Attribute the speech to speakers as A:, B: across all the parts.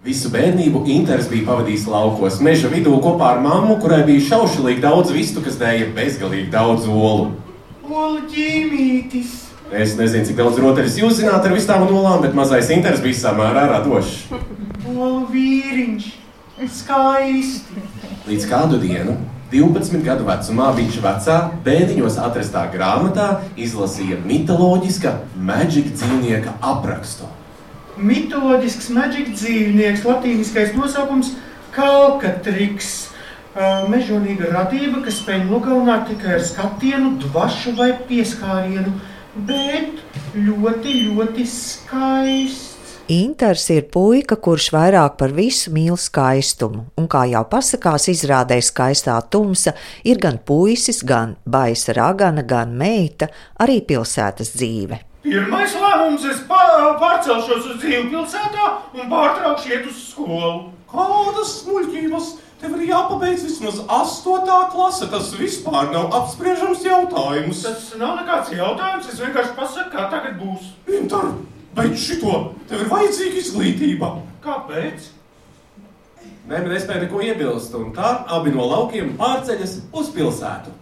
A: Visu bērnību Inters bija pavadījis laukos, meža vidū kopā ar mammu, kurai bija šaušalīgi daudz vistu, kas dēja bezgalīgi daudz olu.
B: Olu ķīmītis!
A: Es nezinu, cik daudz rotaļas jūs zināt ar visām olām, bet mazais Inters bija samērā radošs.
B: Olu vīriņš! Skaisti!
A: Līdz kādu dienu, 12 gadu vecumā, viņš vecā bēdiņos atrastā grāmatā izlasīja mitoloģiska maģika dzīvnieka aprakstu.
B: Mitoloģisks maģika dzīvnieks, latīniskais nosaukums - kalkatriks. Mežonīga radība, kas spēj nogalināt tikai ar skatienu, dvašu vai pieskārienu, bet ļoti, ļoti skaists.
C: Inters ir puika, kurš vairāk par visu mīl skaistumu, un kā jau pasakās, izrādē skaistā tumsa ir gan puisis, gan baisa ragana, gan meita, arī pilsētas dzīve.
B: Pirmais lēmums - es pā- pārcelšos uz dzīvi pilsētā un pārtraukšu iet uz skolu.
A: Kādas muļķības? Tev ir jāpabeidz vismaz 8. klase. Tas vispār nav apspriežams jautājums.
B: Tas nav nekāds jautājums, es vienkārši pasaku, kā tagad būs.
A: Inter, beidz šito! Tev ir vajadzīga izglītība!
B: Kāpēc?
A: Nē, bet nespēja neko iebilst, un tā abi no laukiem pārceļas uz pilsētu.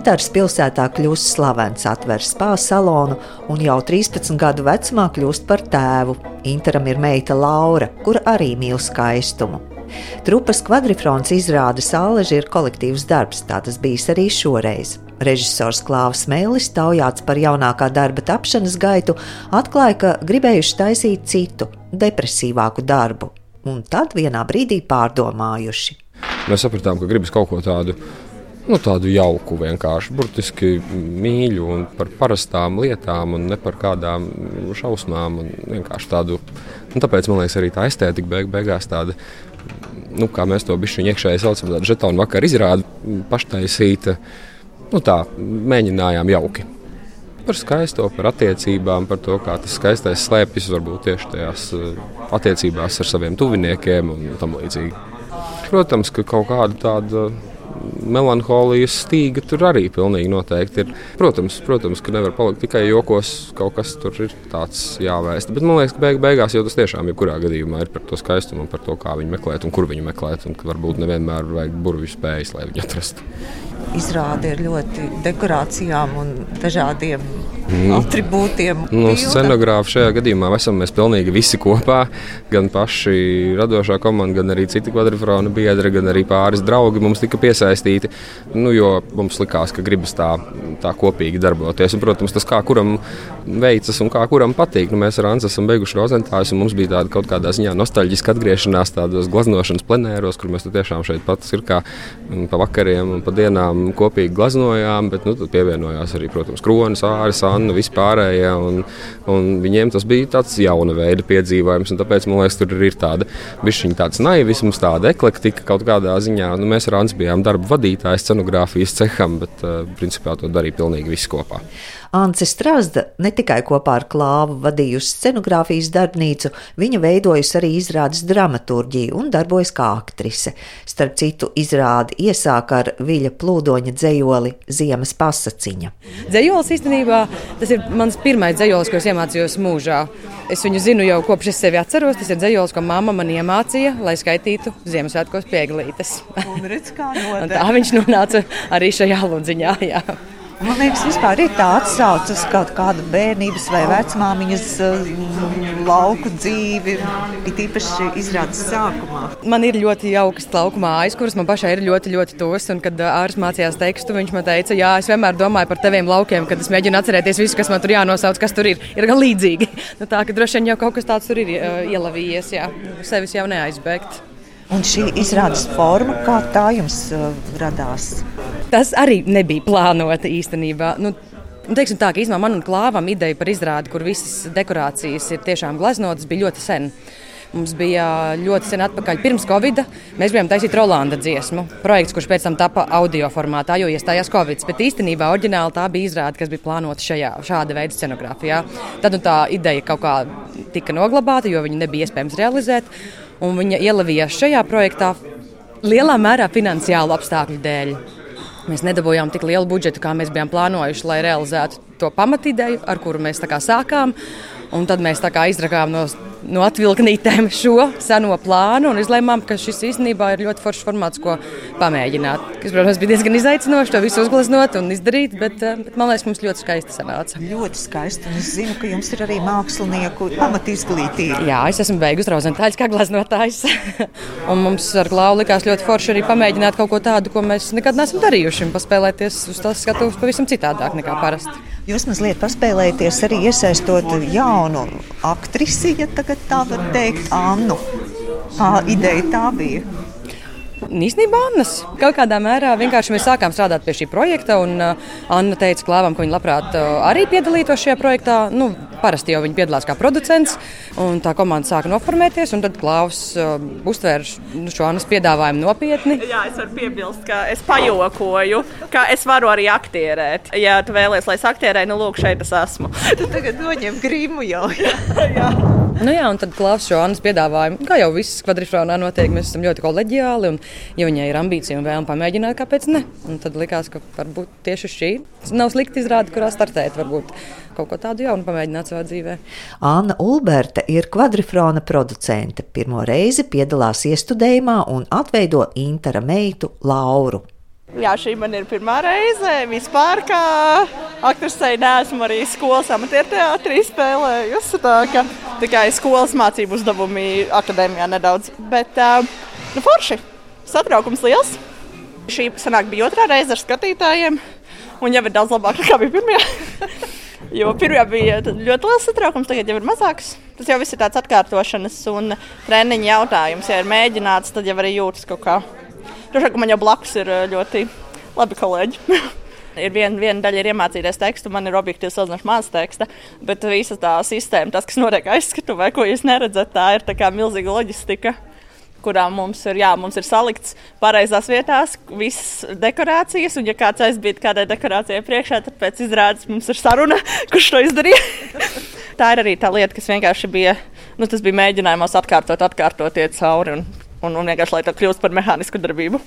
C: Inters pilsētā kļūst slavens, atver spā salonu un jau 13 gadu vecumā kļūst par tēvu. Interam ir meita Laura, kur arī mīl skaistumu. Trupas kvadrifrons izrāda sāleži ir kolektīvs darbs, tā tas bijis arī šoreiz. Režisors Klāvs Mēlis, taujāts par jaunākā darba tapšanas gaitu, atklāja, ka gribējuši taisīt citu, depresīvāku darbu, un tad vienā brīdī pārdomājuši.
D: Mēs sapratām, ka gribas kaut ko tādu, nu, tādu jauku, vienkārši burtiski mīļu un par parastām lietām, un ne par kādām šausmām. Vienkārši tādu, un tāpēc man liekas, arī tā estētika beig, beigās tāda. Nu, kā mēs to bijām iekšēji saucam, tāda žetona vakar izrāda, paštaisīta. Nu, tā mēģinājām jauki. Par skaisto, par attiecībām, par to, kā tas skaistais slēpjas varbūt tieši tajās eh, attiecībās ar saviem tuviniekiem un tam līdzīgi. Protams, ka kaut kāda tāda melanholijas stīga tur arī pilnīgi noteikti ir. Protams, protams ka nevar palikt tikai jokos, kaut kas tur ir tāds jāvēsta. Bet man liekas, ka beig, beigās jau tas tiešām jebkurā gadījumā ir par to skaistumu, un par to, kā viņu meklēt un kur viņu meklēt. Un ka varbūt nevienmēr vajag burvju spējas, lai viņu atrastu.
C: Izrāde ir ļoti dekorācijām un dažādiem mm. attribūtiem.
D: No
C: pilna.
D: scenogrāfa šajā gadījumā esam mēs pilnīgi visi kopā. Gan paši radošā komanda, gan arī citi kvadrifrona biedri, gan arī pāris draugi mums tika piesaistīti. Nu, jo mums likās, ka gribas tā, tā kopīgi darboties. Un, protams, tas kā kuram veicas un kā kuram patīk. Nu, mēs ar Ansu esam beiguši rozentājus, un mums bija tāda kaut kādā ziņā nostalģiska atgriešanās tādos glaznošanas plenēros, kur mēs tiešām šeit pat ir kā mm, pa vakariem un pa dienām kopīgi glaznojām. Bet nu, tad pievienojās arī, protams, Kronis, Āris, Anna, vispārējie. Un, un viņiem tas bija tāds jauna veida piedzīvojums. un Tāpēc man liekas, tur ir tāda bišķiņa tāds naivisms, tāda eklektika kaut kādā ziņā. Nu, mēs ar Ansu bijām darba vadītāji scenogrāfijas ceham, bet uh, principā to darīja pilnīgi visi kopā.
C: Ance Strasda ne tikai kopā ar Klāvu vadījusi scenogrāfijas darbnīcu, viņa veidojusi arī izrādes dramaturģiju un darbojas kā aktrise. Starp citu, izrādi iesāk ar Viļa plūdoņa dzējoli Ziemas pasaciņa.
E: Dzējolis īstenībā tas ir mans pirmais dzējolis, ko es iemācījos mūžā. Es viņu zinu jau kopš es sevi atceros. Tas ir dzējolis, ko mamma man iemācīja, lai skaitītu Ziemassvētkos pieglītes.
C: Un redz, kā
E: Un tā viņš nonāca arī šajā ludziņā. Jā.
C: Man liekas, vispār ir tā atsauce uz kaut kādu bērnības vai vecmāmiņas uh, lauku dzīvi, it īpaši izrādes sākumā.
E: Man ir ļoti jauks lauka mājas, kuras man pašai ir ļoti, ļoti tuvas. Un, kad ārsts mācījās tekstu, viņš man teica, jā, es vienmēr domāju par taviem laukiem, kad es mēģinu atcerēties visu, kas man tur jānosauc, kas tur ir. Ir gan līdzīgi. Nu, tā ka droši vien jau kaut kas tāds tur ir uh, ielavījies, jā, sevis jau neaizbēgt.
C: Un šī izrādes forma, kā tā jums uh, radās?
E: Tas arī nebija plānota īstenībā. Nu, Nu, teiksim tā, ka man un klāvam ideja par izrādi, kur visas dekorācijas ir tiešām gleznotas, bija ļoti sen. Mums bija ļoti sen atpakaļ, pirms Covid. Mēs bijām taisīt Rolanda dziesmu. Projekts, kurš pēc tam tapa audio formātā, jo iestājās Covid. Bet īstenībā oriģināli tā bija izrāde, kas bija plānota šajā, šāda veida scenogrāfijā. Tad nu, tā ideja kaut kā tika noglabāta, jo viņu nebija iespējams realizēt. Un viņa ielavījās šajā projektā lielā mērā finansiālu apstākļu dēļ. Mēs nedabūjām tik lielu budžetu, kā mēs bijām plānojuši, lai realizētu to pamatideju, ar kuru mēs sākām. Un tad mēs izrakām no, no atvilknītēm šo seno plānu un izlēmām, ka šis īstenībā ir ļoti foršs formāts, ko pamēģināt. Tas, protams, bija diezgan izaicinoši to visu uzgleznot un izdarīt, bet, eh, bet man liekas, mums ļoti skaisti sanāca.
C: Ļoti skaisti. Es zinu, ka jums ir arī mākslinieku pamatizglītība.
E: Jā, es esmu beigusi rauzentājas kā gleznotājs. un mums ar Klaudu likās ļoti forši arī pamēģināt kaut ko tādu, ko mēs nekad neesam darījuši. Un paspēlēties uz tās skatuves pavisam citādāk nekā parasti.
C: Jūs mazliet paspēlēties arī iesaistot jaunu aktrisi, ja tā var teikt, Annu. Tā ideja tā bija.
E: Īstenībā Annas kaut kādā mērā vienkārši mēs sākām strādāt pie šī projekta. Un, uh, Anna teica Klāvam, ka viņa labprāt uh, arī piedalītos šajā projektā. Nu, parasti jau viņa piedalās kā producents, un tā komanda sāka noformēties. Tad Klāvs uh, uztvēra nu, šo Annas piedāvājumu nopietni.
F: Jā, es varu piebilst, ka es pajokoju, ka es varu arī aktierēt. Ja tu vēlies, lai es aktierēju, nu lūk, šeit es esmu.
C: Tu tagad noņem grīmu jau.
F: jā. jā.
E: Nu jā, un tad Klaus šo Annas piedāvājumu, kā jau viss kvadrifrānā notiek, mēs esam ļoti kolēģiāli. Un, ja viņai ir ambīcija un vēlme pamēģināt, kāpēc ne? Un tad likās, ka varbūt tieši šī nav slikta izrāde, kurā startēt. Varbūt kaut ko tādu jaunu pamēģināt savā dzīvē.
C: Anna Ulberta ir kvadrifrāna producente. Pirmo reizi piedalās iestudējumā un atveido Intera meitu Lauru.
F: Jā, šī man ir pirmā reize. Vispār kā aktrisei neesmu arī skolas amatieru teātrī spēlējusi. Tā kā tikai skolas mācību uzdevumi akadēmijā nedaudz. Bet, nu, forši! Satraukums liels! Šī sanāk bija otrā reize ar skatītājiem, un jau ir daudz labāk nekā bija pirmā. jo pirmā bija ļoti liels satraukums, tagad jau ir mazāks. Tas jau viss ir tāds atkārtošanas un treniņa jautājums. Ja ir mēģināts, tad jau arī jūtas kaut kā Droši vien man jau blakus ir eh, ļoti labi kolēģi. ir viena, viena daļa, ir iemācīties tekstu, man ir objektīvs salīdzinoši maz teksta, bet visa tā sistēma, tas, kas notiek aizskatu vai ko jūs neredzat, tā ir tā milzīga loģistika. Kurā mums ir, jā, mums ir salikts pareizās vietās, visas dekorācijas. Un, ja kāds aizbīd kādai dekorācijai priekšā, tad pēc izrādes mums ir saruna, kurš to izdarīja. tā ir arī tā lieta, kas vienkārši bija, nu, tas bija mēģinājums atkārtot, atkārtot, iet cauri. Un un, un vienkārši lai tā kļūst par mehānisku darbību.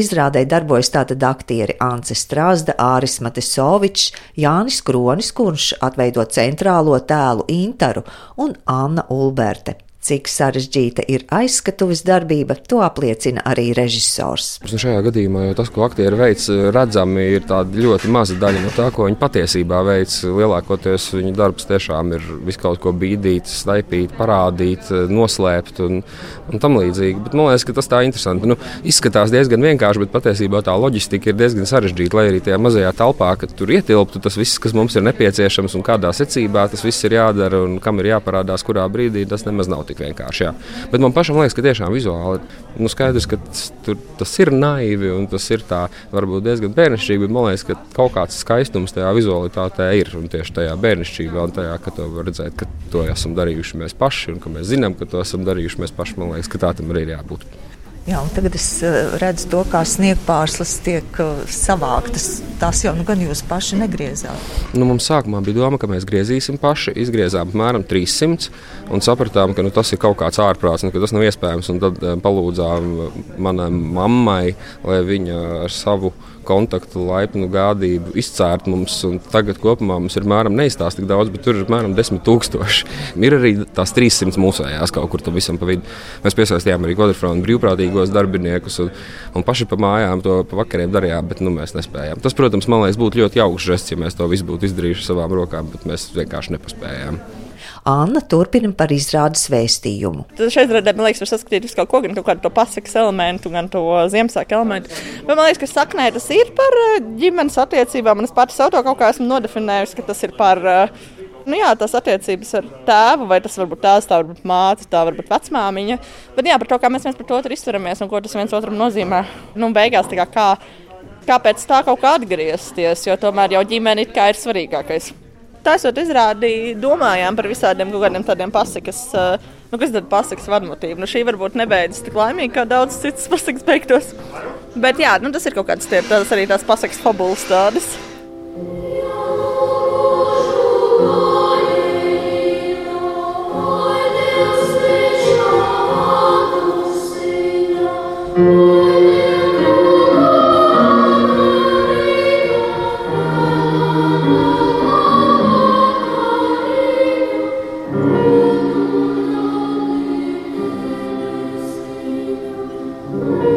C: Izrādē darbojas tātad aktieri Ance Strāzda, Āris Matisovičs, Jānis Kronis, kurš atveido centrālo tēlu Intaru, un Anna Ulberte. Cik sarežģīta ir aizskatuves darbība, to apliecina arī režisors.
D: Nu, šajā gadījumā jau tas, ko aktieri veic, redzami ir ļoti maza daļa no tā, ko viņi patiesībā veic. Lielākoties viņu darbs tiešām ir visu kaut ko bīdīt, staipīt, parādīt, noslēpt un, un tam līdzīgi. Bet man liekas, ka tas tā interesanti. Nu, izskatās diezgan vienkārši, bet patiesībā tā loģistika ir diezgan sarežģīta. Lai arī tajā mazajā telpā, kad tur ietilptu tas viss, kas mums ir nepieciešams un kādā secībā tas viss ir jādara un kam ir jāparādās, kurā brīdī tas nemaz nav tik vienkārši. Jā. Bet man pašam liekas, ka tiešām vizuāli nu, skaidrs, ka tur, tas ir naivi un tas ir tā, varbūt diezgan bērnišķīgi. Bet man liekas, ka kaut kāds skaistums tajā vizualitātē ir un tieši tajā bērnišķībā un tajā, ka to var redzēt, ka to esam darījuši mēs paši un ka mēs zinām, ka to esam darījuši mēs paši. Man liekas, ka tā tam arī ir jābūt.
C: Jā, tagad es uh, redzu to, kā sniegpārslas tiek uh, savāktas. Tās jau nu, gan jūs paši negriezāt.
D: Nu, mums sākumā bija doma, ka mēs griezīsim paši. Izgriezām apmēram 300 un sapratām, ka nu, tas ir kaut kāds ārprāts, nu, ka tas nav iespējams. Un tad uh, palūdzām manai mammai, lai viņa ar savu kontaktu, laipnu gādību izcērt mums. Tagad kopumā mums ir mēram neizstāst tik daudz, bet tur ir mēram 10 tūkstoši. Ir arī tās 300 mūsējās kaut kur tam visam pa vidu. Mēs piesaistījām arī kvadrifrānu brīvprātīgos darbiniekus un, un paši pa mājām to pa vakariem darījām, bet nu, mēs nespējām. Tas, protams, man liekas, būtu ļoti jauks žests, ja mēs to visu būtu izdarījuši savām rokām, bet mēs vienkārši nepaspējām.
C: Anna turpina par izrādes vēstījumu.
F: Tad šeit redzēt, man liekas, var saskatīt visu kaut ko, gan kaut kādu to pasakas elementu, gan to Ziemassvētku elementu. Bet man liekas, ka saknē tas ir par eh, ģimenes attiecībām, un es pati sev to kaut kā esmu nodefinējusi, ka tas ir par. Eh, nu jā, tas attiecības ar tēvu, vai tas var būt tēvs, tā var būt māte, tā var būt vecmāmiņa. Bet jā, par to, kā mēs viens pret otru izturamies un ko tas viens otram nozīmē. Nu, beigās tā kā, kā, kāpēc tā kaut kā atgriezties, jo tomēr jau ģimene ir svarīgākais. Taisot izrādi, domājām par visādiem tādiem pasakas, eh, nu, kas tad pasakas vadmotīvi. Nu, šī varbūt nebeidzas tik laimīgi, kā daudz citas pasakas beigtos. Bet jā, nu, tas ir kaut kāds tie, tās arī tās pasakas fabulas tādas. Thank you.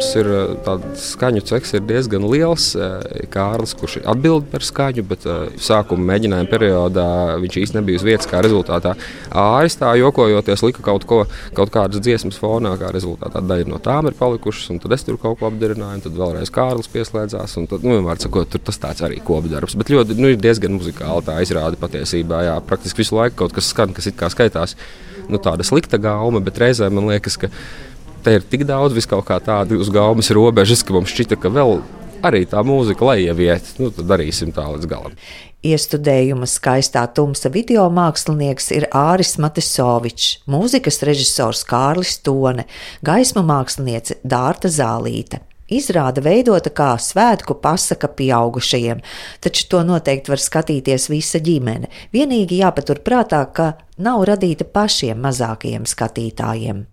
D: Mums ir tāds skaņu ceks ir diezgan liels. Kārlis, kurš atbild par skaņu, bet sākuma mēģinājuma periodā viņš īstenībā nebija uz vietas, kā rezultātā āris tā jokojoties lika kaut, ko, kaut kādas dziesmas fonā, kā rezultātā daļa no tām ir palikušas, un tad es tur kaut ko apdarināju, un tad vēlreiz Kārlis pieslēdzās, un tad, nu, var sakot, tur tas tāds arī kopdarbs, bet ļoti, nu, ir diezgan muzikāli tā izrāda patiesībā, jā, praktiski visu laiku kaut kas skan, kas it kā skaitās, nu, tāda slikta gauma, bet reizē man liekas, ka te ir tik daudz vis kaut kā tāda uz gaumas robežas, ka mums šķita, ka vēl arī tā mūzika, lai ieviet, nu, tad darīsim tā līdz galam.
C: Iestudējuma skaistā tumsa video mākslinieks ir Āris Matisovičs, mūzikas režisors Kārlis Tone, gaismu māksliniece Dārta Zālīte. Izrāda veidota kā svētku pasaka pieaugušajiem, taču to noteikti var skatīties visa ģimene. Vienīgi jāpatur prātā, ka nav radīta pašiem mazākajiem skatītājiem.